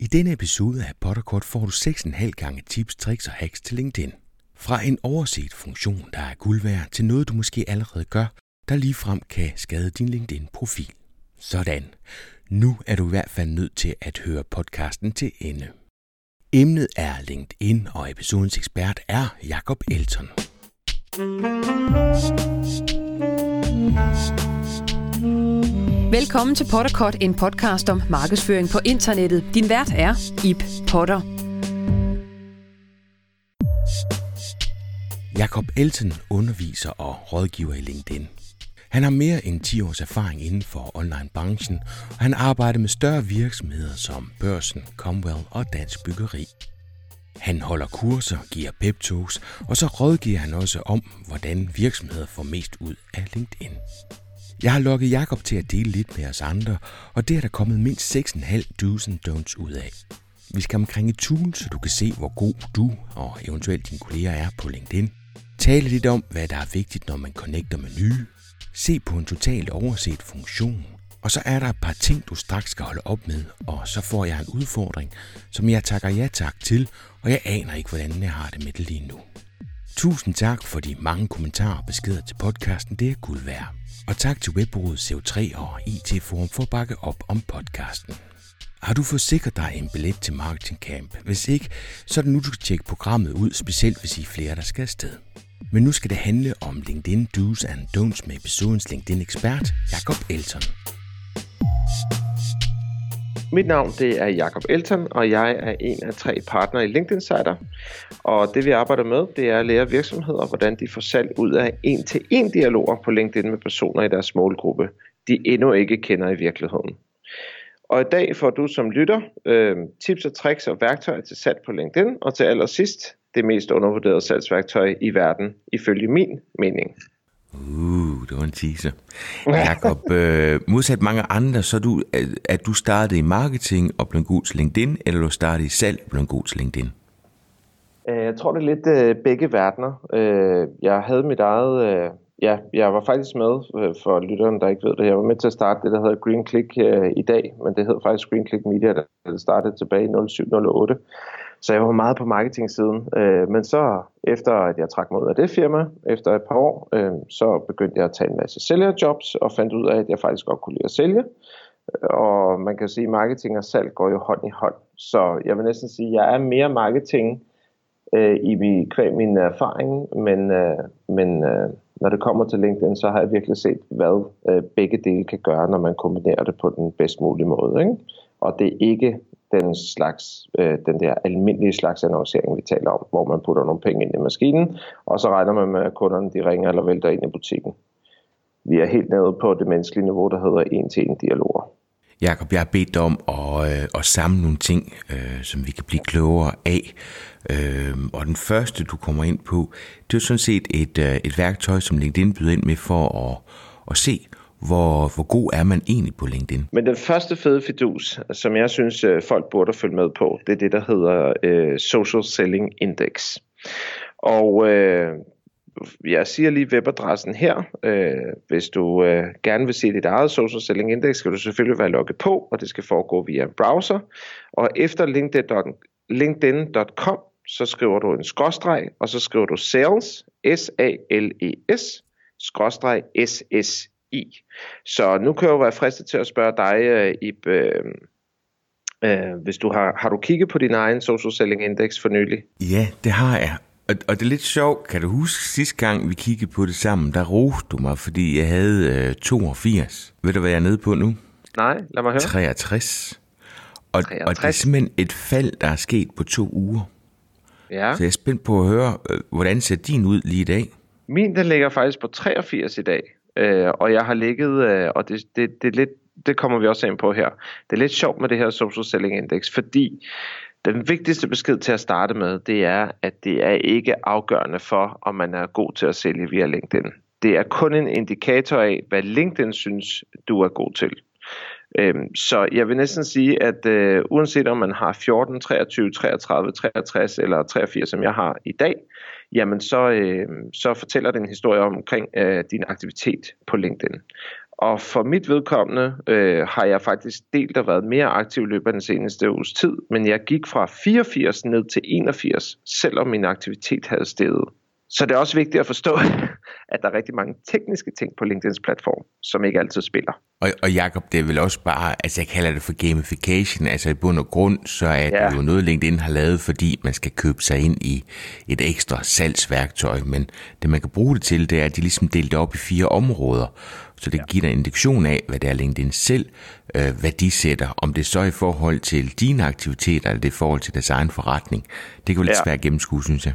I denne episode af Potterkort får du 6,5 gange tips, tricks og hacks til LinkedIn. Fra en overset funktion, der er guld værd, til noget du måske allerede gør, der ligefrem kan skade din LinkedIn-profil. Sådan. Nu er du i hvert fald nødt til at høre podcasten til ende. Emnet er LinkedIn, og episodens ekspert er Jakob Elton. Velkommen til Potterkort, en podcast om markedsføring på internettet. Din vært er Ip Potter. Jakob Elton underviser og rådgiver i LinkedIn. Han har mere end 10 års erfaring inden for online-branchen, og han arbejder med større virksomheder som Børsen, Comwell og Dansk Byggeri. Han holder kurser, giver pep talks, og så rådgiver han også om, hvordan virksomheder får mest ud af LinkedIn. Jeg har lukket Jakob til at dele lidt med os andre, og det er der kommet mindst 6,5 do's and don'ts ud af. Vi skal omkring et tool, så du kan se, hvor god du og eventuelt dine kolleger er på LinkedIn. Tale lidt om, hvad der er vigtigt, når man connecter med nye. Se på en totalt overset funktion. Og så er der et par ting, du straks skal holde op med, og så får jeg en udfordring, som jeg takker ja tak til, og jeg aner ikke, hvordan jeg har det med det lige nu. Tusind tak for de mange kommentarer og beskeder til podcasten, det er guld værd. Og tak til webbureauet CO3 og IT Forum for at bakke op om podcasten. Har du forsikret dig en billet til Marketing Camp? Hvis ikke, så er det nu, du skal tjekke programmet ud, specielt hvis I er flere, der skal afsted. Men nu skal det handle om LinkedIn Do's and Don'ts med episodens LinkedIn-ekspert, Jakob Elton. Mit navn det er Jakob Elton, og jeg er en af tre partnere i LinkedIn Insider. Og det vi arbejder med, det er at lære virksomheder, hvordan de får salg ud af en-til-en dialoger på LinkedIn med personer i deres målgruppe, de endnu ikke kender i virkeligheden. Og i dag får du som lytter øh, tips og tricks og værktøjer til salg på LinkedIn, og til allersidst det mest undervurderede salgsværktøj i verden, ifølge min mening. Uh, det var en teaser. Jakob, øh, modsat mange andre, så er du, at du startede i marketing og blev god til LinkedIn, eller du startede i salg og blev god til LinkedIn? Øh, jeg tror, det er lidt øh, begge verdener. Øh, jeg havde mit eget... Øh, ja, jeg var faktisk med, øh, for lytteren, der ikke ved det, jeg var med til at starte det, der hedder Green Click øh, i dag, men det hed faktisk Green Click Media, da det startede tilbage i 07-08. Så jeg var meget på marketing-siden. Øh, men så efter at jeg trak mod af det firma, efter et par år, øh, så begyndte jeg at tage en masse sælgerjobs og fandt ud af, at jeg faktisk godt kunne lide at sælge. Og man kan sige, at marketing og salg går jo hånd i hånd. Så jeg vil næsten sige, at jeg er mere marketing øh, i kvæg min erfaring, men, øh, men øh, når det kommer til LinkedIn, så har jeg virkelig set, hvad øh, begge dele kan gøre, når man kombinerer det på den bedst mulige måde. Ikke? Og det er ikke den slags, øh, den der almindelige slags annoncering, vi taler om, hvor man putter nogle penge ind i maskinen, og så regner man med, at kunderne de ringer eller vælter ind i butikken. Vi er helt nede på det menneskelige niveau, der hedder en-til-en dialoger. Jakob, jeg har bedt dig om at, øh, at samle nogle ting, øh, som vi kan blive klogere af. Øh, og den første, du kommer ind på, det er sådan set et, øh, et værktøj, som LinkedIn byder ind med for at, at se, hvor, hvor god er man egentlig på LinkedIn? Men den første fede fidus, som jeg synes, øh, folk burde følge med på, det er det, der hedder øh, Social Selling Index. Og øh, jeg siger lige webadressen her. Øh, hvis du øh, gerne vil se dit eget Social Selling Index, skal du selvfølgelig være logget på, og det skal foregå via en browser. Og efter linkedin.com, så skriver du en skråstreg, og så skriver du sales, S-A-L-E-S, skråstreg S-S i. Så nu kan jeg jo være fristet til at spørge dig, øh, Ib, øh, øh, hvis du har, har du kigget på din egen social selling index for nylig? Ja, det har jeg. Og, og det er lidt sjovt, kan du huske sidste gang vi kiggede på det sammen, der roste du mig, fordi jeg havde øh, 82. Ved du, hvad jeg er nede på nu? Nej, lad mig høre. 63. Og, 63. og det er simpelthen et fald, der er sket på to uger. Ja. Så jeg er spændt på at høre, øh, hvordan ser din ud lige i dag? Min, den ligger faktisk på 83 i dag. Øh, og jeg har ligget, øh, og det, det, det, er lidt, det kommer vi også ind på her. Det er lidt sjovt med det her Social Selling Index, fordi den vigtigste besked til at starte med, det er, at det er ikke afgørende for, om man er god til at sælge via LinkedIn. Det er kun en indikator af, hvad LinkedIn synes, du er god til. Øhm, så jeg vil næsten sige, at øh, uanset om man har 14, 23, 33, 63 eller 83, som jeg har i dag, jamen så, øh, så fortæller den en historie omkring øh, din aktivitet på LinkedIn. Og for mit vedkommende øh, har jeg faktisk delt og været mere aktiv i løbet af den seneste uges tid, men jeg gik fra 84 ned til 81, selvom min aktivitet havde steget. Så det er også vigtigt at forstå, at der er rigtig mange tekniske ting på LinkedIns platform, som ikke altid spiller. Og, og Jacob, det er vel også bare, altså jeg kalder det for gamification, altså i bund og grund, så er ja. det jo noget, LinkedIn har lavet, fordi man skal købe sig ind i et ekstra salgsværktøj, men det man kan bruge det til, det er, at de ligesom delt det op i fire områder, så det ja. giver dig en indikation af, hvad det er LinkedIn selv øh, værdisætter, om det er så i forhold til dine aktiviteter, eller det er i forhold til deres egen forretning. Det kan være lidt ja. svært at gennemskue, synes jeg.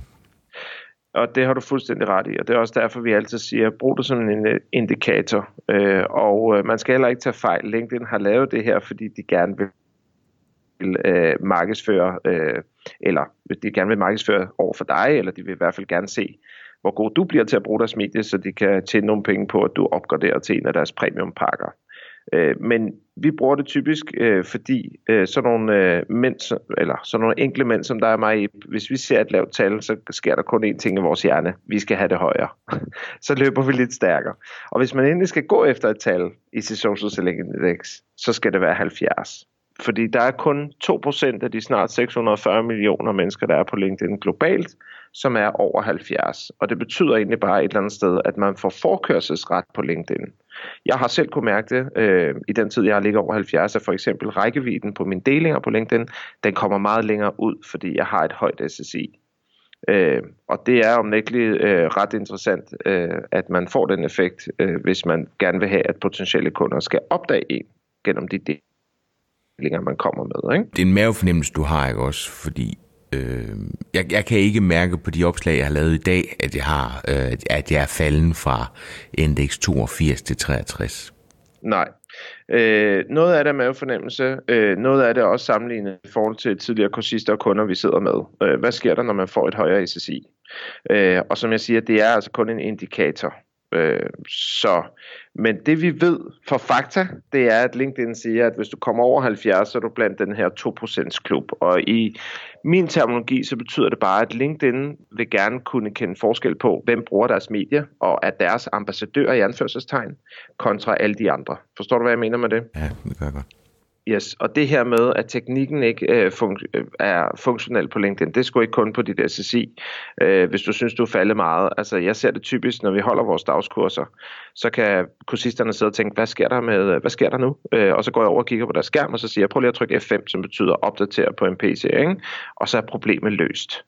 Og det har du fuldstændig ret i, og det er også derfor, vi altid siger, brug det som en øh, indikator. Øh, og øh, man skal heller ikke tage fejl. LinkedIn har lavet det her, fordi de gerne vil øh, markedsføre, øh, eller de gerne vil markedsføre over for dig, eller de vil i hvert fald gerne se, hvor god du bliver til at bruge deres medie, så de kan tjene nogle penge på, at du opgraderer til en af deres premiumpakker. Øh, men vi bruger det typisk, øh, fordi øh, sådan nogle øh, mænd, eller sådan nogle enkle mænd som der er mig, hvis vi ser et lavt tal, så sker der kun én ting i vores hjerne. Vi skal have det højere. så løber vi lidt stærkere. Og hvis man endelig skal gå efter et tal i Social Selling Index, så skal det være 70. Fordi der er kun 2% af de snart 640 millioner mennesker, der er på LinkedIn globalt, som er over 70. Og det betyder egentlig bare et eller andet sted, at man får forkørselsret på LinkedIn. Jeg har selv kunne mærke det øh, i den tid, jeg har ligget over 70, at for eksempel rækkevidden på mine delinger på LinkedIn, den kommer meget længere ud, fordi jeg har et højt SSI. Øh, og det er omnægteligt øh, ret interessant, øh, at man får den effekt, øh, hvis man gerne vil have, at potentielle kunder skal opdage en gennem de delinger, man kommer med. Ikke? Det er en mavefornemmelse, du har, ikke også? Fordi øh, jeg, jeg kan ikke mærke på de opslag, jeg har lavet i dag, at jeg, har, øh, at jeg er falden fra indeks 82 til 63. Nej. Øh, noget af det er mavefornemmelse, øh, noget af det er også sammenlignet i forhold til tidligere kursister og kunder, vi sidder med. Øh, hvad sker der, når man får et højere SSI? Øh, og som jeg siger, det er altså kun en indikator. Øh, så, men det vi ved for fakta, det er, at LinkedIn siger, at hvis du kommer over 70, så er du blandt den her 2% klub. Og i min terminologi, så betyder det bare, at LinkedIn vil gerne kunne kende forskel på, hvem bruger deres medie, og er deres ambassadør i anførselstegn, kontra alle de andre. Forstår du, hvad jeg mener med det? Ja, det gør jeg godt. Yes, og det her med, at teknikken ikke øh, fun- øh, er funktionel på LinkedIn, det skulle ikke kun på dit SSI, øh, hvis du synes, du er faldet meget. Altså, jeg ser det typisk, når vi holder vores dagskurser, så kan kursisterne sidde og tænke, hvad sker der, med, hvad sker der nu? Øh, og så går jeg over og kigger på deres skærm, og så siger jeg, prøv lige at trykke F5, som betyder opdatere på en PC, ikke? og så er problemet løst.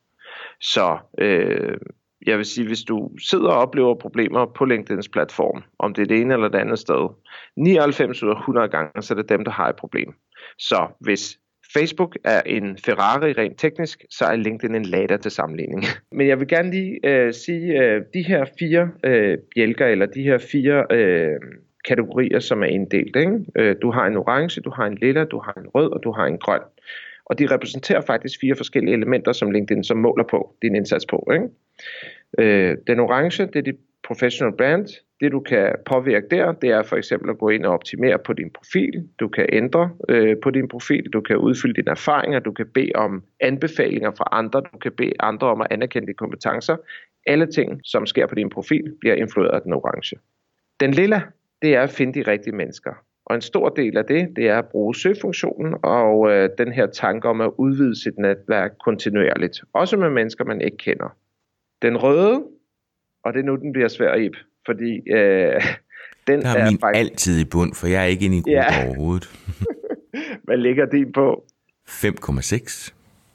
Så øh, jeg vil sige, hvis du sidder og oplever problemer på LinkedIn's platform, om det er det ene eller det andet sted, 99 ud af 100 gange, så er det dem, der har et problem. Så hvis Facebook er en Ferrari rent teknisk, så er LinkedIn en Lada til sammenligning. Men jeg vil gerne lige øh, sige, øh, de her fire øh, bjælker, eller de her fire øh, kategorier, som er inddelt. Ikke? Øh, du har en orange, du har en lilla, du har en rød, og du har en grøn. Og de repræsenterer faktisk fire forskellige elementer, som LinkedIn så måler på din indsats på. Ikke? Øh, den orange, det er dit professional brand. Det du kan påvirke der, det er for eksempel at gå ind og optimere på din profil. Du kan ændre øh, på din profil, du kan udfylde dine erfaringer, du kan bede om anbefalinger fra andre, du kan bede andre om at anerkende dine kompetencer. Alle ting, som sker på din profil, bliver influeret af den orange. Den lilla, det er at finde de rigtige mennesker. Og en stor del af det, det er at bruge søgefunktionen og øh, den her tanke om at udvide sit netværk kontinuerligt. Også med mennesker, man ikke kender. Den røde, og det er nu, den bliver svær at fordi øh, den der er, er min faktisk... altid i bund, for jeg er ikke inde i gruppen ja. overhovedet. Hvad ligger din på? 5,6.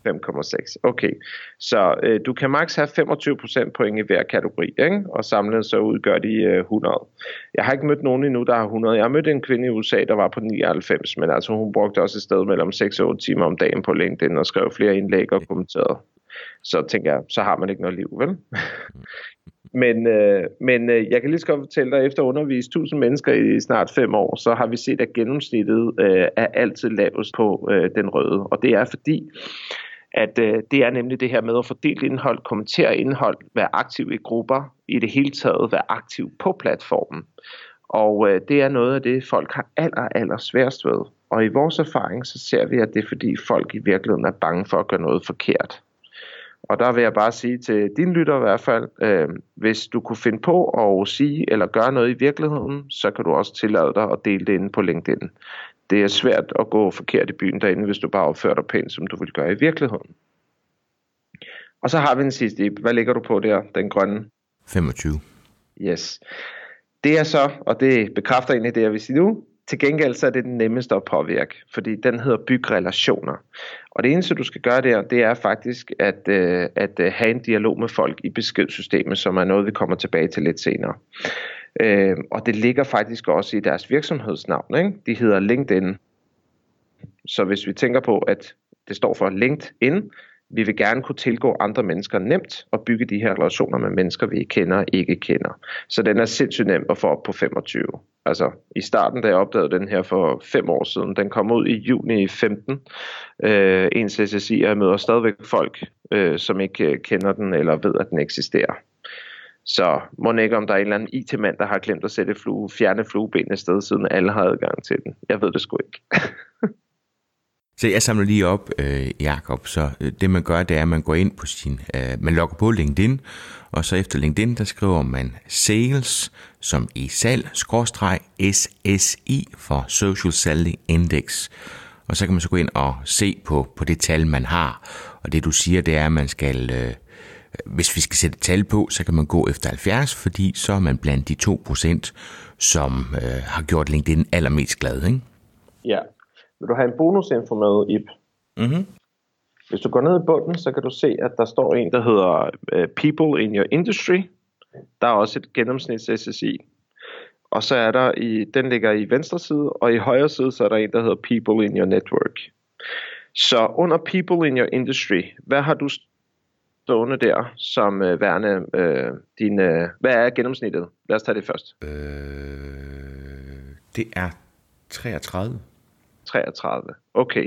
5,6. Okay. Så øh, du kan maks have 25% point i hver kategori, ikke? og samlet så udgør de øh, 100. Jeg har ikke mødt nogen endnu, der har 100. Jeg har mødt en kvinde i USA, der var på 99, men altså hun brugte også et sted mellem 6 og 8 timer om dagen på LinkedIn og skrev flere indlæg og kommenterede. Så tænker jeg, så har man ikke noget liv, vel? Men, øh, men øh, jeg kan lige så godt fortælle dig, at efter at undervise 1000 mennesker i snart fem år, så har vi set, at gennemsnittet øh, er altid lavest på øh, den røde. Og det er fordi, at øh, det er nemlig det her med at fordele indhold, kommentere indhold, være aktiv i grupper, i det hele taget være aktiv på platformen. Og øh, det er noget af det, folk har aller, aller sværest ved. Og i vores erfaring, så ser vi, at det er fordi folk i virkeligheden er bange for at gøre noget forkert og der vil jeg bare sige til dine lytter i hvert fald, øh, hvis du kunne finde på at sige eller gøre noget i virkeligheden, så kan du også tillade dig at dele det inde på LinkedIn. Det er svært at gå forkert i byen derinde, hvis du bare opfører dig pænt, som du vil gøre i virkeligheden. Og så har vi den sidste. Hvad ligger du på der, den grønne? 25. Yes. Det er så, og det bekræfter egentlig det, jeg vil sige nu, til gengæld så er det den nemmeste at påvirke, fordi den hedder byg relationer. Og det eneste du skal gøre der, det er faktisk at, øh, at øh, have en dialog med folk i beskedsystemet, som er noget vi kommer tilbage til lidt senere. Øh, og det ligger faktisk også i deres virksomhedsnavn. Ikke? De hedder LinkedIn. Så hvis vi tænker på, at det står for LinkedIn, vi vil gerne kunne tilgå andre mennesker nemt og bygge de her relationer med mennesker, vi kender og ikke kender. Så den er sindssygt nem at få op på 25. Altså i starten, da jeg opdagede den her for fem år siden, den kom ud i juni 15. Øh, ens SSI, jeg møder stadigvæk folk, øh, som ikke øh, kender den eller ved, at den eksisterer. Så må ikke, om der er en eller anden IT-mand, der har glemt at sætte flue, fjerne flueben et sted, siden alle har adgang til den. Jeg ved det sgu ikke. Så jeg samler lige op, øh, Jakob. Så øh, det man gør, det er, at man går ind på sin, øh, man logger på LinkedIn, og så efter LinkedIn, der skriver man sales, som i salg, skråstreg, SSI for Social Selling Index. Og så kan man så gå ind og se på, på det tal, man har. Og det du siger, det er, at man skal, øh, hvis vi skal sætte tal på, så kan man gå efter 70, fordi så er man blandt de 2%, som øh, har gjort LinkedIn allermest glad, ikke? Ja, vil du have en bonusinfo med, Ip? Mm-hmm. Hvis du går ned i bunden, så kan du se, at der står en, der hedder uh, People in your industry. Der er også et gennemsnits SSI. Og så er der i, den ligger i venstre side, og i højre side, så er der en, der hedder People in your network. Så under People in your industry, hvad har du stående der som uh, værende uh, din, uh, hvad er gennemsnittet? Lad os tage det først. Øh, det er 33. 33. Okay.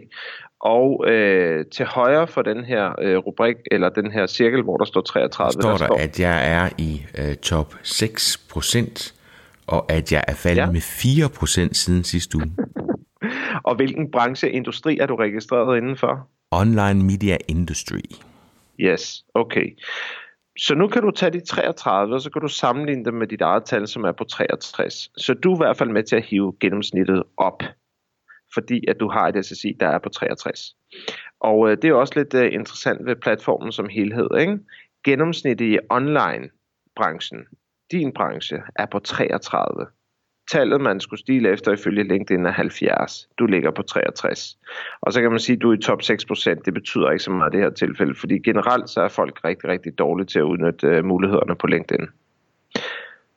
Og øh, til højre for den her øh, rubrik, eller den her cirkel, hvor der står 33, står der, der står, at jeg er i øh, top 6%, og at jeg er faldet ja. med 4% siden sidste uge. og hvilken branche, industri er du registreret indenfor? Online Media Industry. Yes, okay. Så nu kan du tage de 33, og så kan du sammenligne dem med dit eget tal, som er på 63. Så du er i hvert fald med til at hive gennemsnittet op fordi at du har et SSI, der er på 63. Og øh, det er også lidt øh, interessant ved platformen som helhed. Ikke? Gennemsnittet i online-branchen, din branche, er på 33. Tallet, man skulle stile efter ifølge LinkedIn er 70. Du ligger på 63. Og så kan man sige, at du er i top 6%. Det betyder ikke så meget i det her tilfælde, fordi generelt så er folk rigtig, rigtig dårlige til at udnytte øh, mulighederne på LinkedIn.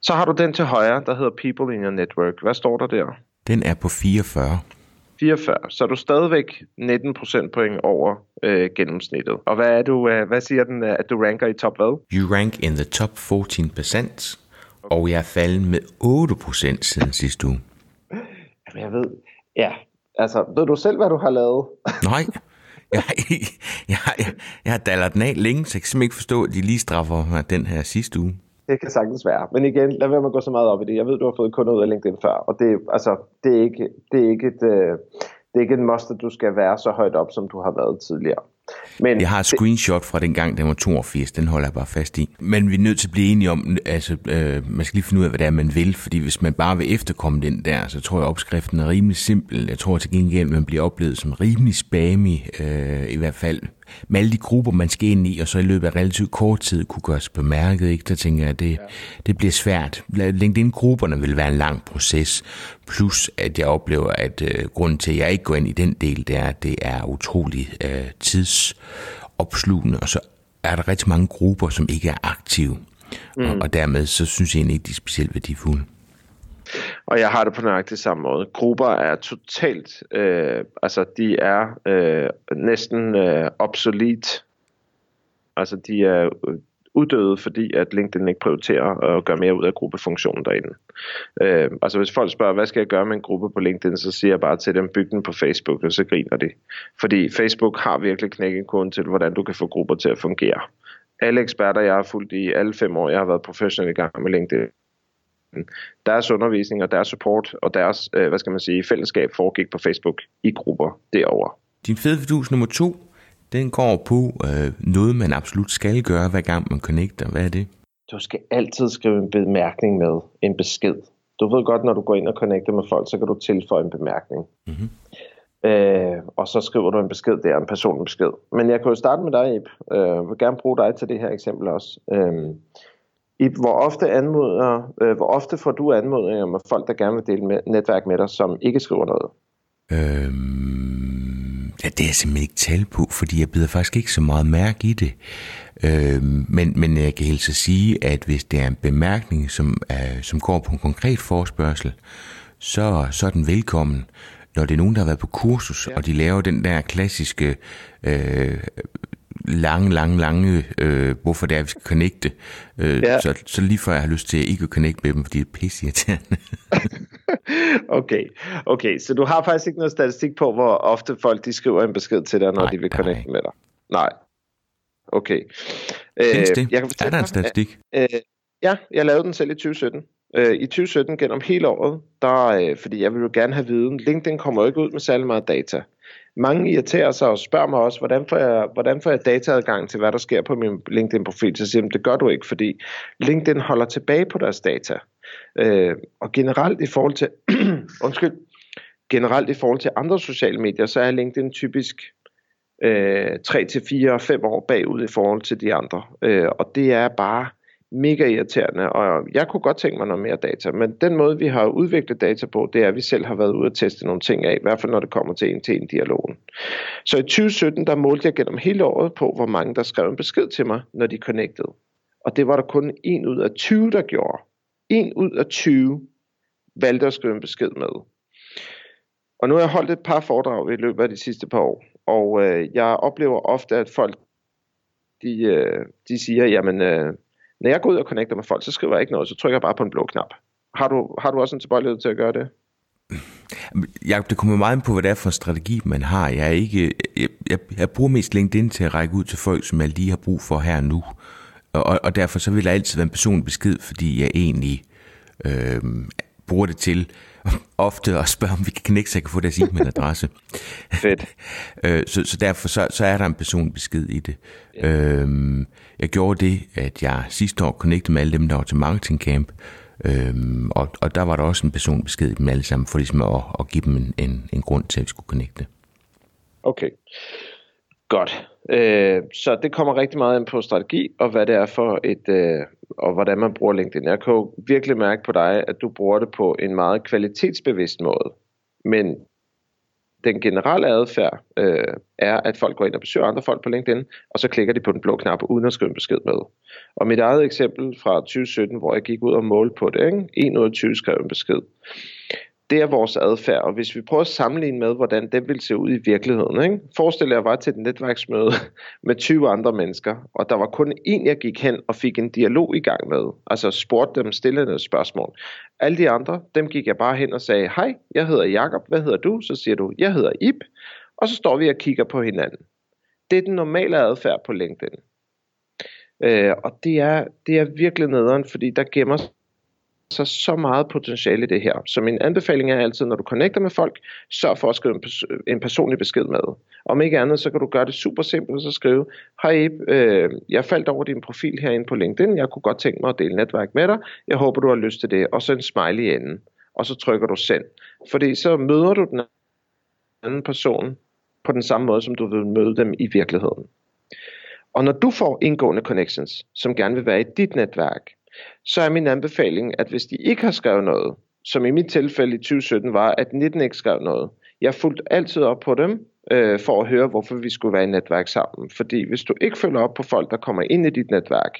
Så har du den til højre, der hedder People in your Network. Hvad står der der? Den er på 44. 44, så er du stadigvæk 19 procentpoint over øh, gennemsnittet. Og hvad er du, øh, hvad siger den, øh, at du ranker i top hvad? You rank in the top 14 percent, og jeg er faldet med 8 procent siden sidste uge. Jamen, jeg ved, ja, altså, ved du selv, hvad du har lavet? Nej, jeg, jeg, jeg, jeg, jeg har dallet den af længe, så jeg kan simpelthen ikke forstå, at de lige straffer mig den her sidste uge. Det kan sagtens være. Men igen, lad være med at gå så meget op i det. Jeg ved, du har fået kunder ud af LinkedIn før, og det, altså, det, er, ikke, det, er, ikke et, øh, det er ikke en must, at du skal være så højt op, som du har været tidligere. Men jeg har et screenshot fra den gang, den var 82, den holder jeg bare fast i. Men vi er nødt til at blive enige om, altså øh, man skal lige finde ud af, hvad det er, man vil, fordi hvis man bare vil efterkomme den der, så tror jeg, opskriften er rimelig simpel. Jeg tror til gengæld, man bliver oplevet som rimelig spammy, øh, i hvert fald med alle de grupper, man skal ind i, og så i løbet af relativt kort tid kunne gøre sig bemærket, ikke? der tænker jeg, at det, ja. det bliver svært. LinkedIn-grupperne vil være en lang proces, plus at jeg oplever, at øh, grunden til, at jeg ikke går ind i den del, det er, at det er utrolig øh, tidsopslugende, og så er der rigtig mange grupper, som ikke er aktive, mm. og, og dermed så synes jeg egentlig ikke, de er specielt værdifulde. Og jeg har det på nøjagtig samme måde. Grupper er totalt, øh, altså de er øh, næsten øh, obsolet. Altså de er øh, uddøde, fordi at LinkedIn ikke prioriterer at gøre mere ud af gruppefunktionen derinde. Øh, altså hvis folk spørger, hvad skal jeg gøre med en gruppe på LinkedIn, så siger jeg bare til dem, byg den på Facebook, og så griner de. Fordi Facebook har virkelig knækket koden til, hvordan du kan få grupper til at fungere. Alle eksperter, jeg har fulgt i alle fem år, jeg har været professionel i gang med LinkedIn, deres undervisning og deres support og deres, øh, hvad skal man sige, fællesskab foregik på Facebook i grupper derover. Din fede fidus nummer to, Den går på øh, noget, man absolut skal gøre, hver gang man connecter. Hvad er det? Du skal altid skrive en bemærkning med, en besked. Du ved godt, når du går ind og connecter med folk, så kan du tilføje en bemærkning. Mm-hmm. Øh, og så skriver du en besked der, en personlig besked. Men jeg kan jo starte med dig, Ip. Øh, jeg vil gerne bruge dig til det her eksempel også. Øh, Ip, hvor ofte, anmoder, øh, hvor ofte får du anmodninger med folk, der gerne vil dele med, netværk med dig, som ikke skriver noget? Øhm, ja, det er jeg simpelthen ikke tal på, fordi jeg bider faktisk ikke så meget mærke i det. Øhm, men, men jeg kan helt så sige, at hvis det er en bemærkning, som, er, som går på en konkret forspørgsel, så, så er den velkommen når det er nogen, der har været på kursus, ja. og de laver den der klassiske øh, lange, lange, lange, øh, hvorfor det er, vi skal connecte, øh, ja. så, så lige før jeg har lyst til ikke at connecte med dem, fordi det er pissirriterende. okay, okay, så du har faktisk ikke noget statistik på, hvor ofte folk de skriver en besked til dig, når nej, de vil connecte nej. med dig? Nej. Okay. Findes det? Øh, jeg kan er der en statistik? Øh, ja, jeg lavede den selv i 2017. Øh, I 2017 gennem hele året, der, øh, fordi jeg vil jo gerne have viden, LinkedIn kommer jo ikke ud med særlig meget data. Mange irriterer sig og spørger mig også, hvordan får jeg, hvordan får jeg dataadgang til, hvad der sker på min LinkedIn-profil? Så siger de, det gør du ikke, fordi LinkedIn holder tilbage på deres data. Øh, og generelt i forhold til, undskyld, generelt i forhold til andre sociale medier, så er LinkedIn typisk øh, 3 til 4 og 5 år bagud i forhold til de andre. Øh, og det er bare mega irriterende, og jeg kunne godt tænke mig noget mere data, men den måde, vi har udviklet data på, det er, at vi selv har været ude og teste nogle ting af, i hvert fald når det kommer til en til en dialogen. Så i 2017, der målte jeg gennem hele året på, hvor mange der skrev en besked til mig, når de connectede. Og det var der kun en ud af 20, der gjorde. En ud af 20 valgte at skrive en besked med. Og nu har jeg holdt et par foredrag i løbet af de sidste par år, og øh, jeg oplever ofte, at folk de, øh, de siger, jamen øh, når jeg går ud og connecter med folk, så skriver jeg ikke noget, så trykker jeg bare på en blå knap. Har du, har du også en tilbøjelighed til at gøre det? Mm. Jeg, det kommer meget ind på, hvad det er for en strategi, man har. Jeg, er ikke, jeg, jeg, jeg bruger mest LinkedIn til at række ud til folk, som jeg lige har brug for her nu. Og, og derfor så vil der altid være en personlig besked, fordi jeg egentlig øh, bruger det til ofte at spørge, om vi kan knække, så jeg kan få deres e-mailadresse. Fedt. Øh, så, så derfor så, så er der en personlig besked i det. Ja. Øhm, jeg gjorde det, at jeg sidste år connectede med alle dem, der var til Marketing Camp, øhm, og, og der var der også en personlig besked i dem alle sammen, for ligesom at, at give dem en, en, en grund til, at vi skulle connecte. Okay. Godt. Øh, så det kommer rigtig meget ind på strategi, og hvad det er for et, øh, og hvordan man bruger LinkedIn. Jeg kan jo virkelig mærke på dig, at du bruger det på en meget kvalitetsbevidst måde. Men den generelle adfærd øh, er, at folk går ind og besøger andre folk på LinkedIn, og så klikker de på den blå knap uden at skrive en besked med. Og mit eget eksempel fra 2017, hvor jeg gik ud og målte på det, ikke? 1 ud af 20 skrev en besked det er vores adfærd, og hvis vi prøver at sammenligne med, hvordan det vil se ud i virkeligheden. Ikke? Forestil jer, at jeg var til et netværksmøde med 20 andre mennesker, og der var kun én, jeg gik hen og fik en dialog i gang med. Altså spurgte dem stillende spørgsmål. Alle de andre, dem gik jeg bare hen og sagde, hej, jeg hedder Jakob, hvad hedder du? Så siger du, jeg hedder Ip, og så står vi og kigger på hinanden. Det er den normale adfærd på LinkedIn. Øh, og det er, det er virkelig nederen, fordi der gemmer så så meget potentiale i det her. Så min anbefaling er altid, når du connecter med folk, sørg for at skrive en, pers- en personlig besked med. Om ikke andet, så kan du gøre det super simpelt, så skrive, hej øh, jeg faldt over din profil herinde på LinkedIn, jeg kunne godt tænke mig at dele netværk med dig, jeg håber du har lyst til det, og så en smiley i enden, og så trykker du send. Fordi så møder du den anden person på den samme måde, som du vil møde dem i virkeligheden. Og når du får indgående connections, som gerne vil være i dit netværk, så er min anbefaling, at hvis de ikke har skrevet noget, som i mit tilfælde i 2017 var, at 19 ikke skrev noget, jeg fulgte altid op på dem, øh, for at høre, hvorfor vi skulle være i netværk sammen. Fordi hvis du ikke følger op på folk, der kommer ind i dit netværk,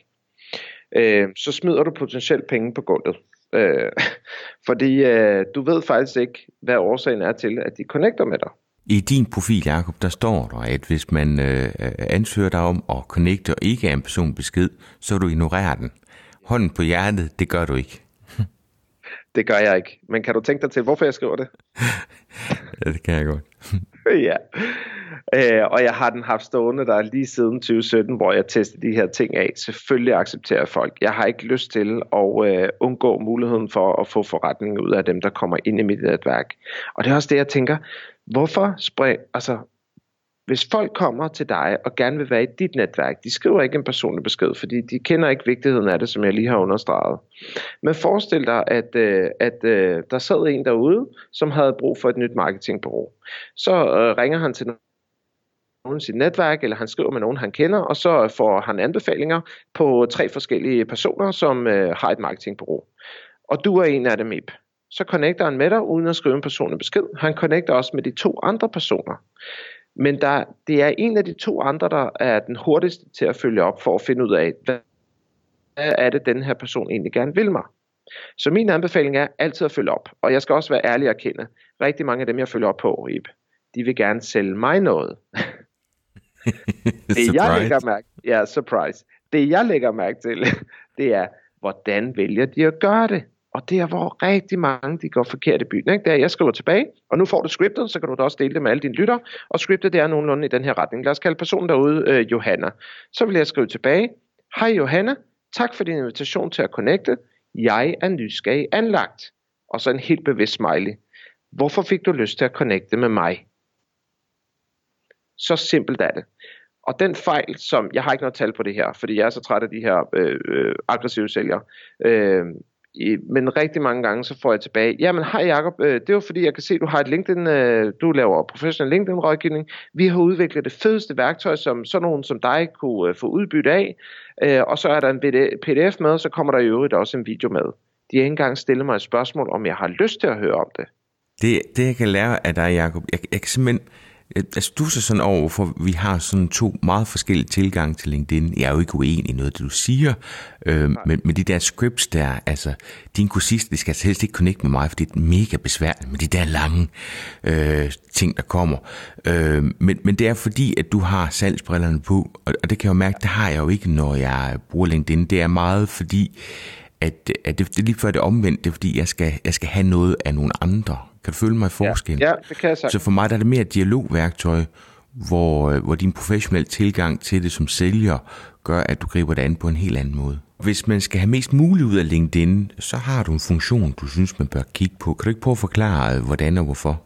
øh, så smider du potentielt penge på gulvet. Øh, fordi øh, du ved faktisk ikke, hvad årsagen er til, at de connecter med dig. I din profil, Jacob, der står der, at hvis man øh, ansøger dig om at connecte og ikke er en person besked, så du ignorerer den. Hånden på hjertet, det gør du ikke. det gør jeg ikke. Men kan du tænke dig til, hvorfor jeg skriver det? ja, det kan jeg godt. ja. Øh, og jeg har den haft stående der lige siden 2017, hvor jeg testede de her ting af. Selvfølgelig accepterer folk. Jeg har ikke lyst til at øh, undgå muligheden for at få forretning ud af dem, der kommer ind i mit netværk. Og det er også det, jeg tænker. Hvorfor spring, altså, hvis folk kommer til dig og gerne vil være i dit netværk, de skriver ikke en personlig besked, fordi de kender ikke vigtigheden af det, som jeg lige har understreget. Men forestil dig, at, øh, at øh, der sad en derude, som havde brug for et nyt marketingbureau. Så øh, ringer han til nogen i sit netværk, eller han skriver med nogen, han kender, og så øh, får han anbefalinger på tre forskellige personer, som øh, har et marketingbureau. Og du er en af dem, Ip. Så connecter han med dig, uden at skrive en personlig besked. Han connecter også med de to andre personer. Men der, det er en af de to andre, der er den hurtigste til at følge op for at finde ud af, hvad er det, den her person egentlig gerne vil mig. Så min anbefaling er altid at følge op. Og jeg skal også være ærlig og erkende, rigtig mange af dem, jeg følger op på, Ip, de vil gerne sælge mig noget. det jeg lægger mærke, ja, surprise. Det jeg lægger mærke til, det er, hvordan vælger de at gøre det? Og det er, hvor rigtig mange de går forkert i byen. Ikke? Det er, jeg skriver tilbage, og nu får du scriptet, så kan du da også dele det med alle dine lytter. Og scriptet det er nogenlunde i den her retning. Lad os kalde personen derude øh, Johanna. Så vil jeg skrive tilbage. Hej Johanna, tak for din invitation til at connecte. Jeg er nysgerrig anlagt. Og så en helt bevidst smiley. Hvorfor fik du lyst til at connecte med mig? Så simpelt er det. Og den fejl, som, jeg har ikke noget tal på det her, fordi jeg er så træt af de her øh, øh, aggressive sælgere, øh, men rigtig mange gange, så får jeg tilbage, jamen hej Jacob, øh, det var fordi, jeg kan se, du har et LinkedIn, øh, du laver professionel LinkedIn-rådgivning. Vi har udviklet det fedeste værktøj, som sådan nogen som dig kunne øh, få udbytte af, og så er der en pdf med, og så kommer der i øvrigt også en video med. De har ikke engang stillet mig et spørgsmål, om jeg har lyst til at høre om det. Det, det jeg kan lære af dig, Jacob, jeg, jeg kan simpelthen Altså, du så sådan over, for vi har sådan to meget forskellige tilgange til LinkedIn. Jeg er jo ikke uenig i noget, det du siger, øh, men, med de der scripts der, altså, din kursist, det skal altså helst ikke connect med mig, for det er mega besværligt med de der lange øh, ting, der kommer. Øh, men, men det er fordi, at du har salgsbrillerne på, og, og det kan jeg jo mærke, det har jeg jo ikke, når jeg bruger LinkedIn. Det er meget fordi, at, at det, det er lige før det omvendt, det er fordi, jeg skal, jeg skal have noget af nogle andre. Kan du føle mig i forskel? Ja, ja det kan jeg sagt. Så for mig der er det mere et dialogværktøj, hvor, øh, hvor din professionelle tilgang til det som sælger gør, at du griber det an på en helt anden måde. Hvis man skal have mest muligt ud af LinkedIn, så har du en funktion, du synes, man bør kigge på. Kan du ikke prøve at forklare, hvordan og hvorfor?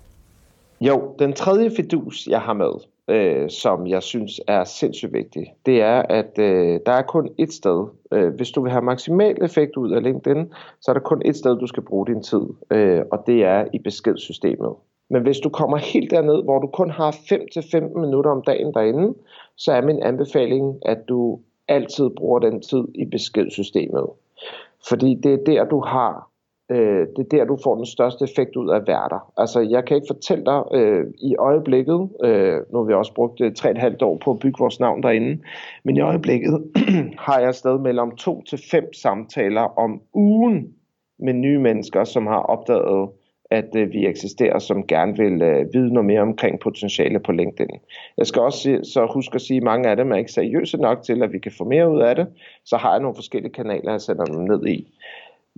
Jo, den tredje fidus, jeg har med, øh, som jeg synes er sindssygt vigtig, det er, at øh, der er kun et sted. Øh, hvis du vil have maksimal effekt ud af LinkedIn, så er der kun et sted, du skal bruge din tid, øh, og det er i beskedsystemet. Men hvis du kommer helt derned, hvor du kun har 5-15 minutter om dagen derinde, så er min anbefaling, at du altid bruger den tid i beskedsystemet. Fordi det er der, du har øh, det er der, du får den største effekt ud af at være der. Altså, jeg kan ikke fortælle dig øh, i øjeblikket, øh, nu har vi også brugt øh, 3,5 år på at bygge vores navn derinde, men i øjeblikket har jeg stadig mellem to til fem samtaler om ugen med nye mennesker, som har opdaget, at øh, vi eksisterer, som gerne vil øh, vide noget mere omkring potentiale på LinkedIn. Jeg skal også så huske at sige, at mange af dem er ikke seriøse nok til, at vi kan få mere ud af det. Så har jeg nogle forskellige kanaler, jeg sender dem ned i.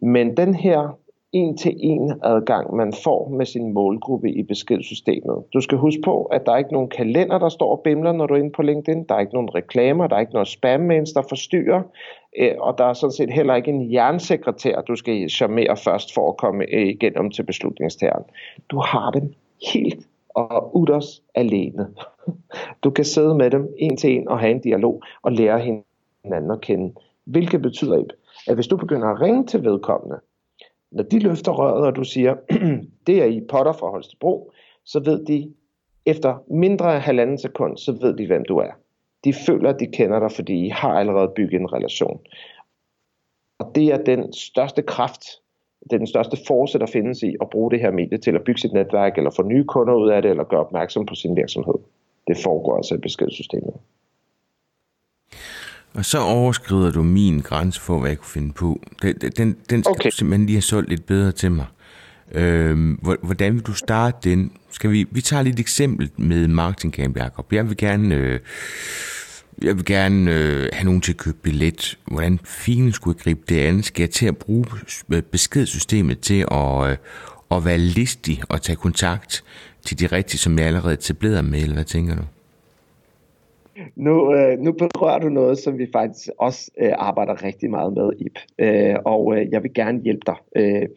Men den her en-til-en adgang, man får med sin målgruppe i beskedssystemet. Du skal huske på, at der er ikke nogen kalender, der står og bimler, når du er inde på LinkedIn. Der er ikke nogen reklamer, der er ikke noget spam der forstyrrer. Øh, og der er sådan set heller ikke en jernsekretær, du skal charmere først for at komme øh, igennem til beslutningstageren. Du har dem helt og udders alene. Du kan sidde med dem en til en og have en dialog og lære hinanden at kende. Hvilket betyder, at hvis du begynder at ringe til vedkommende, når de løfter røret, og du siger, det er i Potter fra Holstebro, så ved de, efter mindre af halvanden sekund, så ved de, hvem du er. De føler, at de kender dig, fordi I har allerede bygget en relation. Og det er den største kraft, det er den største force, der findes i at bruge det her medie til at bygge sit netværk, eller få nye kunder ud af det, eller gøre opmærksom på sin virksomhed. Det foregår altså i beskedssystemet. Og så overskrider du min grænse for, hvad jeg kunne finde på. Den, den, den skal okay. du simpelthen lige have solgt lidt bedre til mig. Øhm, hvordan vil du starte den? Skal vi, vi tager lidt eksempel med Marketing Camp, Jacob. Jeg vil gerne, øh, jeg vil gerne øh, have nogen til at købe billet. Hvordan fint skulle jeg gribe det an? Skal jeg til at bruge beskedssystemet til at, øh, at være listig og tage kontakt til de rigtige, som jeg allerede etablerede med, eller hvad tænker du? Nu, øh, nu berører du noget, som vi faktisk også øh, arbejder rigtig meget med, Ip. Øh, og øh, jeg vil gerne hjælpe dig. Øh,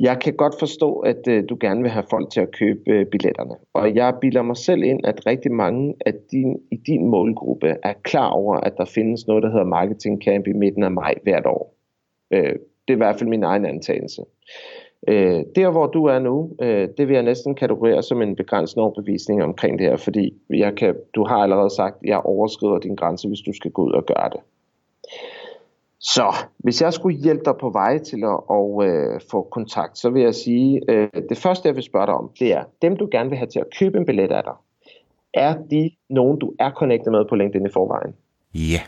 Jeg kan godt forstå, at øh, du gerne vil have folk til at købe øh, billetterne. Og jeg bilder mig selv ind, at rigtig mange af din, i din målgruppe er klar over, at der findes noget, der hedder Marketing Camp i midten af maj hvert år. Øh, det er i hvert fald min egen antagelse. Øh, der hvor du er nu, øh, det vil jeg næsten kategorere som en begrænsende overbevisning omkring det her, fordi jeg kan, du har allerede sagt, at jeg overskrider din grænse, hvis du skal gå ud og gøre det. Så hvis jeg skulle hjælpe dig på vej til at og, øh, få kontakt, så vil jeg sige, øh, det første jeg vil spørge dig om, det er, dem du gerne vil have til at købe en billet af dig, er de nogen, du er connected med på LinkedIn i forvejen? Ja.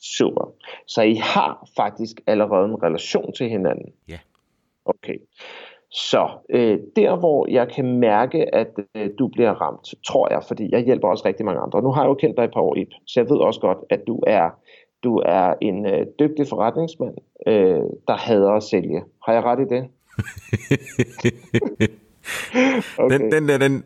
Super. Så I har faktisk allerede en relation til hinanden? Ja. Okay. Så øh, der hvor jeg kan mærke, at øh, du bliver ramt, tror jeg, fordi jeg hjælper også rigtig mange andre. Nu har jeg jo kendt dig et par år, Ip, så jeg ved også godt, at du er du er en øh, dygtig forretningsmand, øh, der hader at sælge. Har jeg ret i det? okay. Den, den der, den,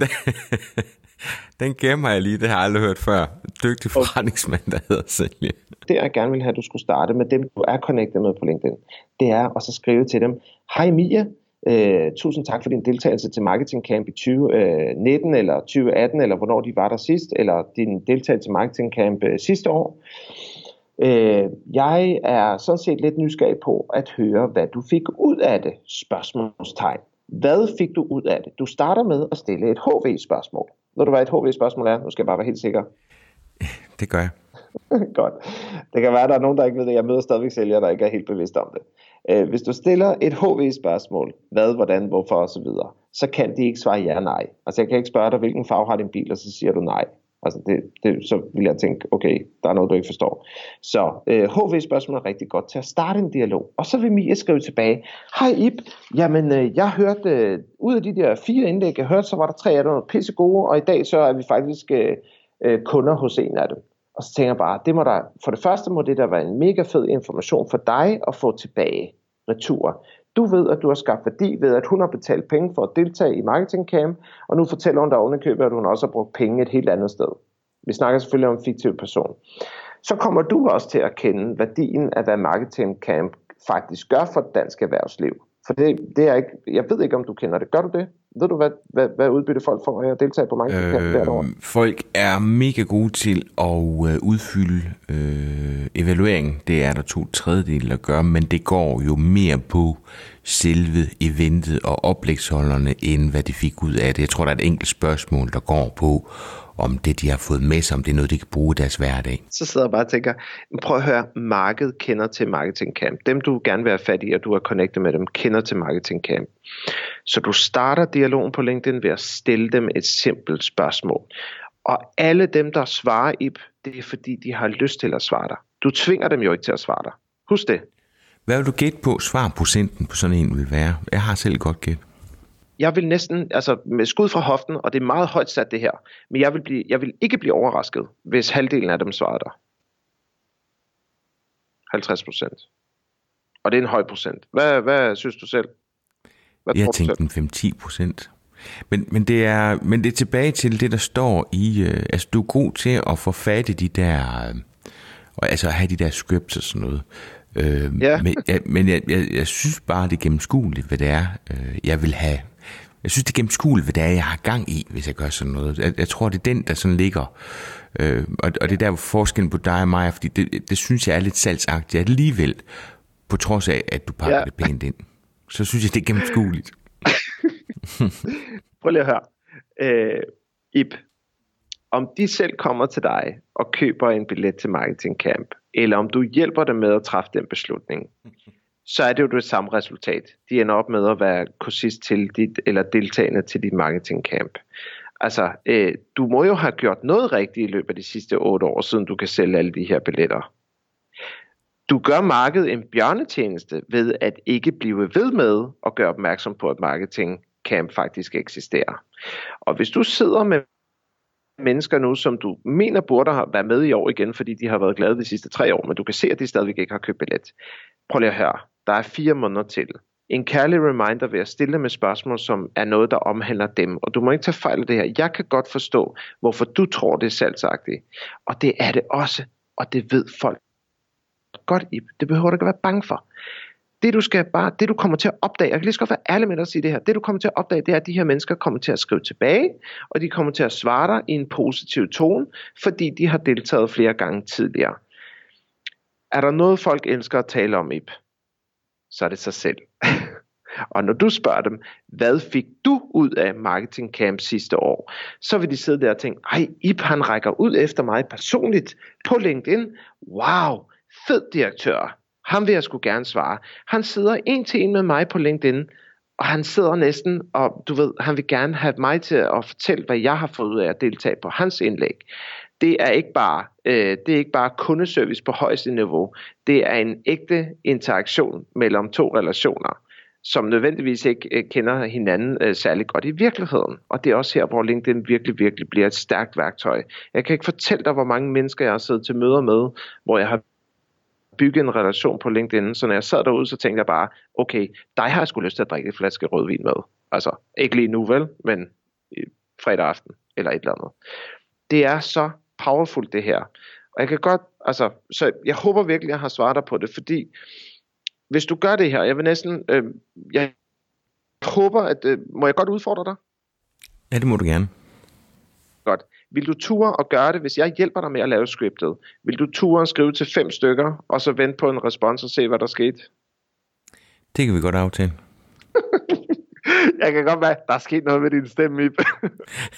den gemmer jeg lige, det har jeg aldrig hørt før. Dygtig forretningsmand, der hedder sælge. Det jeg gerne vil have, at du skulle starte med dem, du er connected med på LinkedIn, det er at så skrive til dem, Hej Mia, Øh, tusind tak for din deltagelse til Marketing Camp i 2019 eller 2018, eller hvornår de var der sidst, eller din deltagelse til Marketing Camp øh, sidste år. Øh, jeg er sådan set lidt nysgerrig på at høre, hvad du fik ud af det, spørgsmålstegn. Hvad fik du ud af det? Du starter med at stille et HV-spørgsmål. Ved du, hvad et HV-spørgsmål er? Nu skal jeg bare være helt sikker. Det gør jeg. Godt. Det kan være, at der er nogen, der ikke ved det. Jeg møder stadigvæk sælgere, der ikke er helt bevidst om det. Øh, hvis du stiller et HV-spørgsmål, hvad, hvordan, hvorfor osv., så kan de ikke svare ja nej. Altså jeg kan ikke spørge dig, hvilken farve har din bil, og så siger du nej. Altså det, det, så vil jeg tænke, okay, der er noget, du ikke forstår. Så øh, HV-spørgsmål er rigtig godt til at starte en dialog. Og så vil Mia skrive tilbage, hej Ip, jamen øh, jeg hørte, øh, ud af de der fire indlæg, jeg hørte, så var der tre af dem pisse gode, og i dag så er vi faktisk øh, øh, kunder hos en af dem. Og så tænker jeg bare, det må der, for det første må det der være en mega fed information for dig at få tilbage retur. Du ved, at du har skabt værdi ved, at hun har betalt penge for at deltage i Marketing Camp, og nu fortæller hun dig ovenikøbet, at hun også har brugt penge et helt andet sted. Vi snakker selvfølgelig om en fiktiv person. Så kommer du også til at kende værdien af, hvad Marketing Camp faktisk gør for dansk erhvervsliv. For det, det er ikke, jeg ved ikke, om du kender det. Gør du det? Ved du, hvad, hvad, hvad udbytte folk får af at deltage på mange øh, hvert år? Folk er mega gode til at øh, udfylde øh, evaluering. Det er der to tredjedel at gøre, men det går jo mere på selve eventet og oplægsholderne, end hvad de fik ud af det. Jeg tror, der er et enkelt spørgsmål, der går på, om det, de har fået med sig, om det er noget, de kan bruge i deres hverdag. Så sidder jeg bare og tænker, prøv at høre, markedet kender til Marketing Camp. Dem, du gerne vil have fat i, og du er connected med dem, kender til Marketing Camp. Så du starter dialogen på LinkedIn ved at stille dem et simpelt spørgsmål. Og alle dem, der svarer i det er fordi, de har lyst til at svare dig. Du tvinger dem jo ikke til at svare dig. Husk det. Hvad vil du gætte på, svarprocenten på sådan en vil være? Jeg har selv godt gæt jeg vil næsten, altså med skud fra hoften, og det er meget højt sat det her, men jeg vil, blive, jeg vil ikke blive overrasket, hvis halvdelen af dem svarer der. 50 procent. Og det er en høj procent. Hvad, hvad synes du selv? Hvad jeg tænkte en 5-10 procent. Men, men, det er, men det er tilbage til det, der står i... Øh, altså, du er god til at få fat i de der... Øh, og altså have de der scripts og sådan noget. Øh, ja. Men, ja, men jeg, jeg, jeg synes bare, det er gennemskueligt, hvad det er, øh, jeg vil have jeg synes, det er gennemskueligt, hvad det er, jeg har gang i, hvis jeg gør sådan noget. Jeg, jeg tror, det er den, der sådan ligger. Øh, og, og det er der forskellen på dig og mig, fordi det, det synes jeg er lidt salgsagtigt alligevel, på trods af, at du pakker ja. det pænt ind. Så synes jeg, det er gennemskueligt. Prøv lige at høre. Øh, Ip, om de selv kommer til dig og køber en billet til Marketing Camp, eller om du hjælper dem med at træffe den beslutning, så er det jo det samme resultat. De ender op med at være kursist til dit, eller deltagende til dit marketing camp. Altså, øh, du må jo have gjort noget rigtigt i løbet af de sidste otte år, siden du kan sælge alle de her billetter. Du gør markedet en bjørnetjeneste ved at ikke blive ved med at gøre opmærksom på, at marketing camp faktisk eksisterer. Og hvis du sidder med mennesker nu, som du mener burde have været med i år igen, fordi de har været glade de sidste tre år, men du kan se, at de stadigvæk ikke har købt billet. Prøv lige at høre. Der er fire måneder til. En kærlig reminder ved at stille med spørgsmål, som er noget, der omhandler dem. Og du må ikke tage fejl af det her. Jeg kan godt forstå, hvorfor du tror, det er salgsagtigt. Og det er det også. Og det ved folk godt, Ip. Det behøver du ikke være bange for. det du skal bare, det du kommer til at opdage, jeg kan lige så godt være ærlig med dig at sige det her, det du kommer til at opdage, det er, at de her mennesker kommer til at skrive tilbage, og de kommer til at svare dig i en positiv tone, fordi de har deltaget flere gange tidligere. Er der noget, folk elsker at tale om, Ip, så er det sig selv. Og når du spørger dem, hvad fik du ud af Marketing Camp sidste år, så vil de sidde der og tænke, ej, Ip han rækker ud efter mig personligt på LinkedIn. Wow, fed direktør. Ham vil jeg skulle gerne svare. Han sidder en til en med mig på LinkedIn, og han sidder næsten, og du ved, han vil gerne have mig til at fortælle, hvad jeg har fået ud af at deltage på hans indlæg. Det er ikke bare, øh, det er ikke bare kundeservice på højeste niveau. Det er en ægte interaktion mellem to relationer som nødvendigvis ikke øh, kender hinanden øh, særlig godt i virkeligheden. Og det er også her, hvor LinkedIn virkelig, virkelig bliver et stærkt værktøj. Jeg kan ikke fortælle dig, hvor mange mennesker jeg har siddet til møder med, hvor jeg har bygge en relation på LinkedIn. Så når jeg sad derude, så tænkte jeg bare, okay, dig har jeg sgu lyst til at drikke en flaske rødvin med. Altså, ikke lige nu vel, men fredag aften eller et eller andet. Det er så powerful det her. Og jeg kan godt, altså, så jeg håber virkelig, at jeg har svaret dig på det, fordi hvis du gør det her, jeg vil næsten, øh, jeg håber, at, øh, må jeg godt udfordre dig? Ja, det må du gerne. Godt. Vil du ture og gøre det, hvis jeg hjælper dig med at lave scriptet? Vil du ture og skrive til fem stykker, og så vente på en respons og se, hvad der skete? Det kan vi godt aftale. jeg kan godt være, der er sket noget med din stemme, Ip.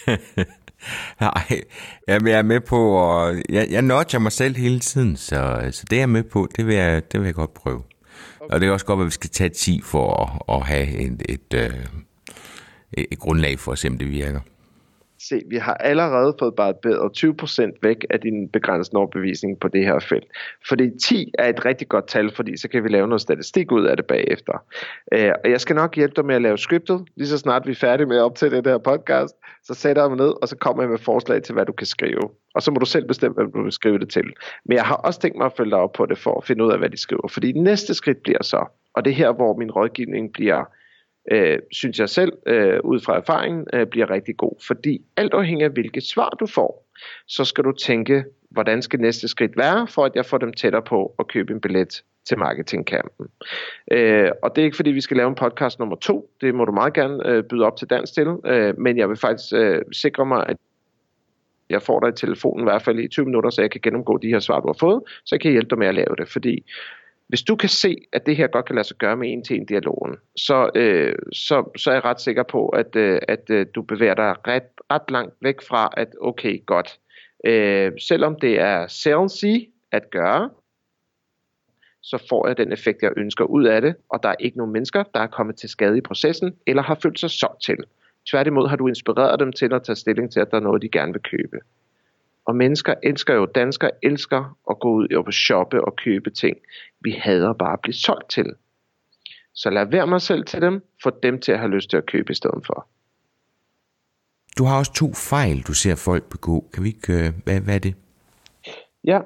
Nej, jeg er med på, og jeg, jeg nudger mig selv hele tiden, så, så det er jeg med på, det vil jeg, det vil jeg godt prøve. Okay. Og det er også godt, at vi skal tage 10 for at, at have et, et, et, øh, et, et grundlag for at se, om det virker se, vi har allerede fået bare bedre 20% væk af din begrænsende overbevisning på det her felt. Fordi 10 er et rigtig godt tal, fordi så kan vi lave noget statistik ud af det bagefter. Øh, og jeg skal nok hjælpe dig med at lave scriptet, lige så snart vi er færdige med at optage det her podcast, så sætter jeg mig ned, og så kommer jeg med forslag til, hvad du kan skrive. Og så må du selv bestemme, hvad du vil skrive det til. Men jeg har også tænkt mig at følge dig op på det, for at finde ud af, hvad de skriver. Fordi næste skridt bliver så, og det er her, hvor min rådgivning bliver øh, synes jeg selv, øh, ud fra erfaringen, øh, bliver rigtig god. Fordi alt afhængig af, hvilket svar du får, så skal du tænke, hvordan skal næste skridt være, for at jeg får dem tættere på at købe en billet til marketingkampen. Øh, og det er ikke fordi, vi skal lave en podcast nummer to. Det må du meget gerne øh, byde op til dans til. Øh, men jeg vil faktisk øh, sikre mig, at jeg får dig i telefonen i hvert fald i 20 minutter, så jeg kan gennemgå de her svar, du har fået, så jeg kan hjælpe dig med at lave det. Fordi hvis du kan se, at det her godt kan lade sig gøre med en til en dialogen, så, øh, så, så er jeg ret sikker på, at, øh, at øh, du bevæger dig ret, ret langt væk fra, at okay, godt. Øh, selvom det er salesy at gøre, så får jeg den effekt, jeg ønsker ud af det, og der er ikke nogen mennesker, der er kommet til skade i processen, eller har følt sig solgt til. Tværtimod har du inspireret dem til at tage stilling til, at der er noget, de gerne vil købe. Og mennesker elsker jo, danskere elsker at gå ud og shoppe og købe ting. Vi hader bare at blive solgt til. Så lad være mig selv til dem, få dem til at have lyst til at købe i stedet for. Du har også to fejl, du ser folk begå. Kan vi ikke, øh, hvad, hvad er det? Ja,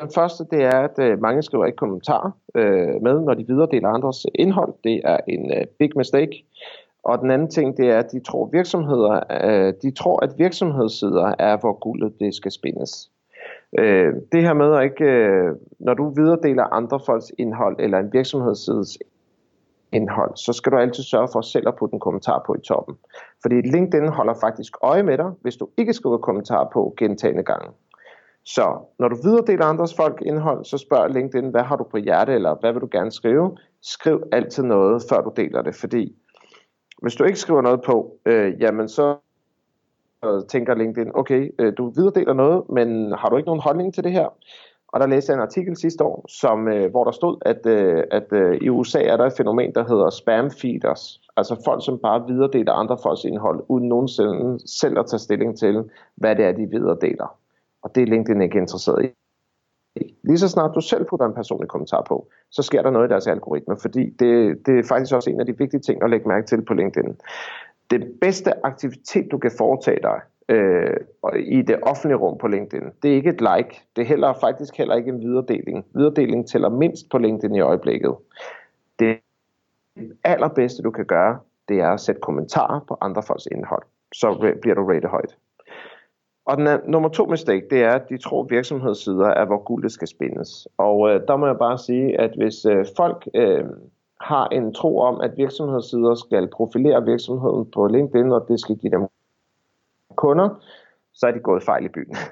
den første det er, at øh, mange skriver ikke kommentarer øh, med, når de videredeler andres indhold. Det er en øh, big mistake. Og den anden ting, det er, at de tror, virksomheder, øh, de tror, at virksomhedssider er, hvor guldet det skal spindes. Øh, det her med at ikke, øh, når du videredeler andre folks indhold, eller en virksomhedssides indhold, så skal du altid sørge for selv at putte en kommentar på i toppen. Fordi LinkedIn holder faktisk øje med dig, hvis du ikke skriver kommentar på gentagende gange. Så når du videredeler andres folk indhold, så spørg LinkedIn, hvad har du på hjerte, eller hvad vil du gerne skrive? Skriv altid noget, før du deler det, fordi hvis du ikke skriver noget på, øh, jamen så tænker LinkedIn, okay, øh, du videredeler noget, men har du ikke nogen holdning til det her? Og der læste jeg en artikel sidste år, som, øh, hvor der stod, at, øh, at øh, i USA er der et fænomen, der hedder spam feeders. Altså folk, som bare videredeler andre folks indhold, uden nogensinde selv at tage stilling til, hvad det er, de videredeler. Og det er LinkedIn ikke interesseret i. Lige så snart du selv putter en personlig kommentar på, så sker der noget i deres algoritme, fordi det, det er faktisk også en af de vigtige ting at lægge mærke til på LinkedIn. Det bedste aktivitet, du kan foretage dig øh, i det offentlige rum på LinkedIn, det er ikke et like, det er heller, faktisk heller ikke en videredeling. Videredeling tæller mindst på LinkedIn i øjeblikket. Det allerbedste, du kan gøre, det er at sætte kommentarer på andre folks indhold. Så bliver du rated højt. Og den er, nummer to mistake, det er, at de tror, virksomhedssider er, hvor guldet skal spændes. Og øh, der må jeg bare sige, at hvis øh, folk øh, har en tro om, at virksomhedssider skal profilere virksomheden på LinkedIn, og det skal give dem kunder, så er de gået fejl i byen.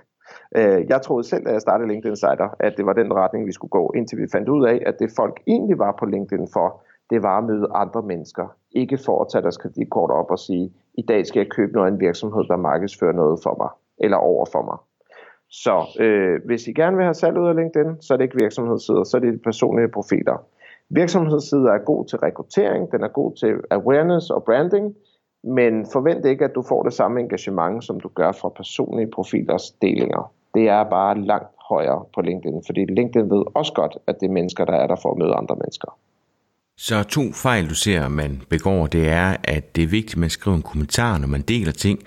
Øh, jeg troede selv, da jeg startede LinkedIn Insider, at det var den retning, vi skulle gå, indtil vi fandt ud af, at det folk egentlig var på LinkedIn for, det var at møde andre mennesker. Ikke for at tage deres kreditkort op og sige, i dag skal jeg købe noget af en virksomhed, der markedsfører noget for mig, eller over for mig. Så øh, hvis I gerne vil have salg ud af LinkedIn, så er det ikke virksomhedssider, så er det de personlige profiler. Virksomhedssider er god til rekruttering, den er god til awareness og branding, men forvent ikke, at du får det samme engagement, som du gør fra personlige profilers delinger. Det er bare langt højere på LinkedIn, fordi LinkedIn ved også godt, at det er mennesker, der er der for at møde andre mennesker. Så to fejl, du ser, man begår, det er, at det er vigtigt, at man skriver en kommentar, når man deler ting.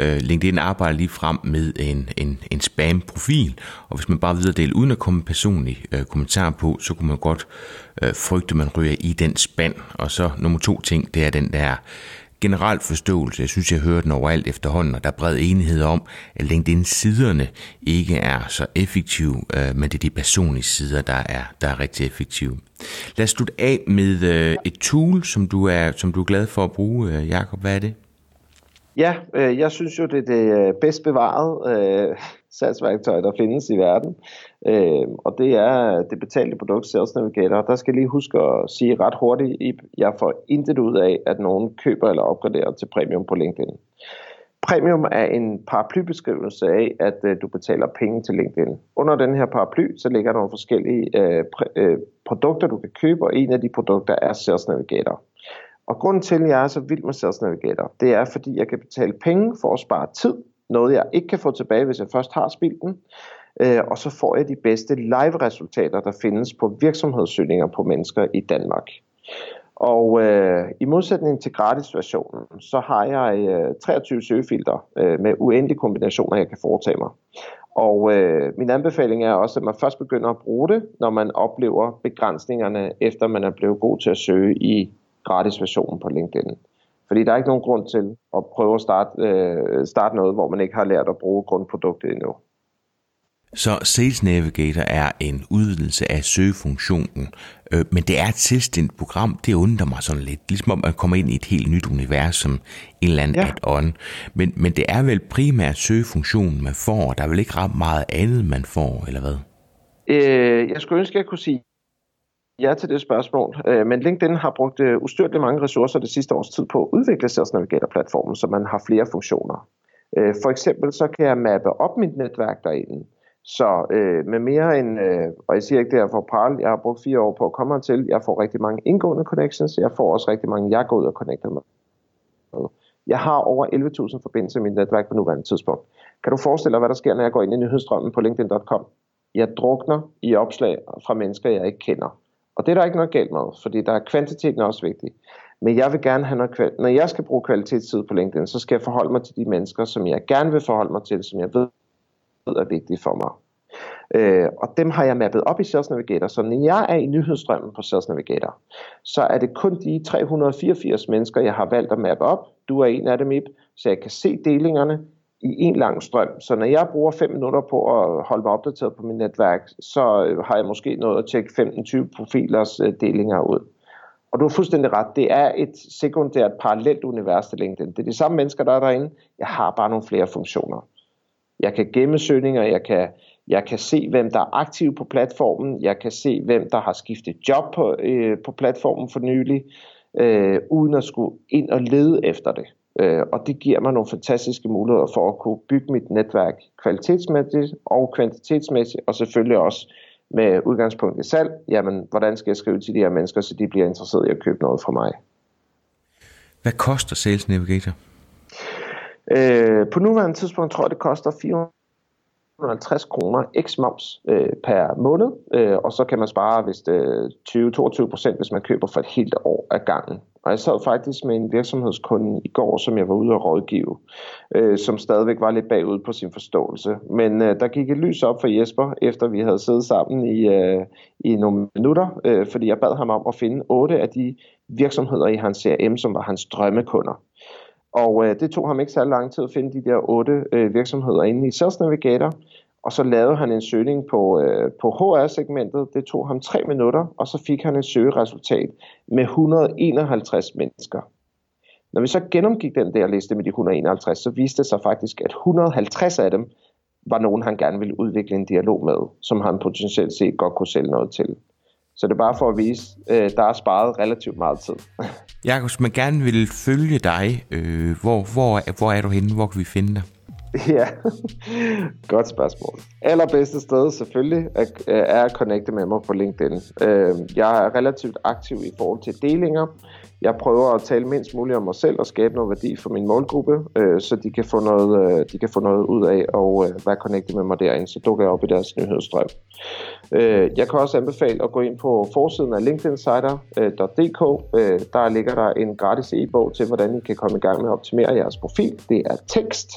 Øh, LinkedIn arbejder lige frem med en, en, en spam-profil, og hvis man bare videre dele uden at komme en personlig øh, kommentar på, så kunne man godt øh, frygte, at man ryger i den spand. Og så nummer to ting, det er den der generel forståelse. Jeg synes, jeg hører den overalt efterhånden, og der er bred enighed om, at LinkedIn-siderne ikke er så effektive, øh, men det er de personlige sider, der er, der er rigtig effektive. Lad os slutte af med øh, et tool, som du er, som du er glad for at bruge, øh, Jakob. Hvad er det? Ja, øh, jeg synes jo, det er det øh, bedst bevarede øh, salgsværktøj, der findes i verden. Øh, og det er det betalte produkt Sales Navigator. Der skal jeg lige huske at sige ret hurtigt, at jeg får intet ud af, at nogen køber eller opgraderer til premium på LinkedIn. Premium er en paraplybeskrivelse af, at øh, du betaler penge til LinkedIn. Under den her paraply, så ligger der nogle forskellige øh, pr- øh, produkter, du kan købe, og en af de produkter er Sales Navigator. Og grunden til, at jeg er så vild med Sales Navigator, det er, fordi jeg kan betale penge for at spare tid, noget jeg ikke kan få tilbage, hvis jeg først har spildt den, øh, og så får jeg de bedste live-resultater, der findes på virksomhedssøgninger på mennesker i Danmark. Og øh, i modsætning til gratis-versionen, så har jeg øh, 23 søgefilter øh, med uendelige kombinationer, jeg kan foretage mig. Og øh, min anbefaling er også, at man først begynder at bruge det, når man oplever begrænsningerne, efter man er blevet god til at søge i gratisversionen på LinkedIn. Fordi der er ikke nogen grund til at prøve at starte, øh, starte noget, hvor man ikke har lært at bruge grundproduktet endnu. Så Sales Navigator er en udvidelse af søgefunktionen, øh, men det er et selvstændigt program. Det undrer mig sådan lidt, ligesom om man kommer ind i et helt nyt univers som en eller anden ja. add-on. Men, men det er vel primært søgefunktionen, man får, der er vel ikke ret meget andet, man får, eller hvad? Øh, jeg skulle ønske, at jeg kunne sige ja til det spørgsmål, øh, men LinkedIn har brugt øh, ustyrligt mange ressourcer det sidste års tid på at udvikle Sales Navigator-platformen, så man har flere funktioner. Øh, for eksempel så kan jeg mappe op mit netværk derinde, så øh, med mere end, øh, og jeg siger ikke det her for at jeg har brugt fire år på at komme til, jeg får rigtig mange indgående connections, jeg får også rigtig mange, jeg går ud og connecter med. Jeg har over 11.000 forbindelser i mit netværk på nuværende tidspunkt. Kan du forestille dig, hvad der sker, når jeg går ind i nyhedsstrømmen på linkedin.com? Jeg drukner i opslag fra mennesker, jeg ikke kender. Og det er der ikke noget galt med, fordi der er kvantiteten også vigtig. Men jeg vil gerne have noget når jeg skal bruge kvalitetstid på LinkedIn, så skal jeg forholde mig til de mennesker, som jeg gerne vil forholde mig til, som jeg ved er vigtige for mig. Øh, og dem har jeg mappet op i Sales Navigator, så når jeg er i nyhedsstrømmen på Sales Navigator, så er det kun de 384 mennesker, jeg har valgt at mappe op. Du er en af dem, Ip, så jeg kan se delingerne i en lang strøm. Så når jeg bruger 5 minutter på at holde mig opdateret på mit netværk, så øh, har jeg måske nået at tjekke 15-20 profilers øh, delinger ud. Og du har fuldstændig ret. Det er et sekundært parallelt univers til LinkedIn. Det er de samme mennesker, der er derinde. Jeg har bare nogle flere funktioner. Jeg kan gemme søgninger, jeg kan, jeg kan se, hvem der er aktiv på platformen, jeg kan se, hvem der har skiftet job på, øh, på platformen for nylig, øh, uden at skulle ind og lede efter det. Øh, og det giver mig nogle fantastiske muligheder for at kunne bygge mit netværk kvalitetsmæssigt og kvantitetsmæssigt, og selvfølgelig også med udgangspunkt i salg, jamen hvordan skal jeg skrive til de her mennesker, så de bliver interesseret i at købe noget fra mig. Hvad koster Sales Navigator? Øh, på nuværende tidspunkt tror jeg, det koster 450 kroner x moms øh, per måned, øh, og så kan man spare hvis øh, det 20-22 procent, hvis man køber for et helt år af gangen. Og jeg sad faktisk med en virksomhedskunde i går, som jeg var ude og rådgive, øh, som stadigvæk var lidt bagud på sin forståelse. Men øh, der gik et lys op for Jesper, efter vi havde siddet sammen i, øh, i nogle minutter, øh, fordi jeg bad ham om at finde otte af de virksomheder i hans CRM, som var hans drømmekunder. Og øh, det tog ham ikke så lang tid at finde de der otte øh, virksomheder inde i Sales Navigator. Og så lavede han en søgning på, øh, på HR-segmentet. Det tog ham tre minutter, og så fik han et søgeresultat med 151 mennesker. Når vi så gennemgik den der liste med de 151, så viste det sig faktisk, at 150 af dem var nogen, han gerne ville udvikle en dialog med, som han potentielt set godt kunne sælge noget til. Så det er bare for at vise, øh, der er sparet relativt meget tid. Jakob, hvis man gerne vil følge dig, øh, hvor, hvor, hvor er du henne? Hvor kan vi finde dig? Ja, godt spørgsmål. Allerbedste sted selvfølgelig er at connecte med mig på LinkedIn. Øh, jeg er relativt aktiv i forhold til delinger. Jeg prøver at tale mindst muligt om mig selv og skabe noget værdi for min målgruppe, øh, så de kan, få noget, øh, de kan få noget ud af og øh, være connectet med mig derinde. Så dukker jeg op i deres nyhedsstrøm. Øh, jeg kan også anbefale at gå ind på forsiden af linkedinsider.dk. Øh, der ligger der en gratis e-bog til, hvordan I kan komme i gang med at optimere jeres profil. Det er tekst.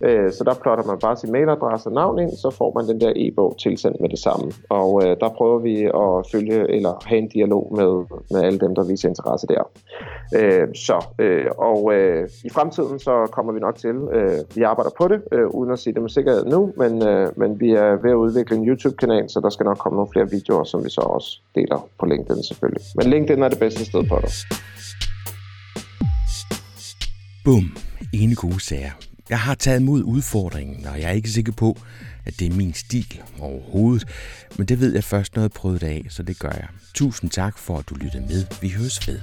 Øh, så der plotter man bare sin mailadresse og navn ind, så får man den der e-bog tilsendt med det samme. Og øh, der prøver vi at følge eller have en dialog med, med alle dem, der viser interesse der. Øh, så, øh, og øh, i fremtiden så kommer vi nok til, øh, vi arbejder på det, øh, uden at sige det med sikkerhed nu, men, øh, men vi er ved at udvikle en YouTube-kanal, så der skal nok komme nogle flere videoer, som vi så også deler på LinkedIn selvfølgelig. Men LinkedIn er det bedste sted på det. Bum. Ene gode sager. Jeg har taget mod udfordringen, og jeg er ikke sikker på, at det er min stil overhovedet. Men det ved jeg først, når jeg prøvet det af, så det gør jeg. Tusind tak for, at du lyttede med. Vi høres ved.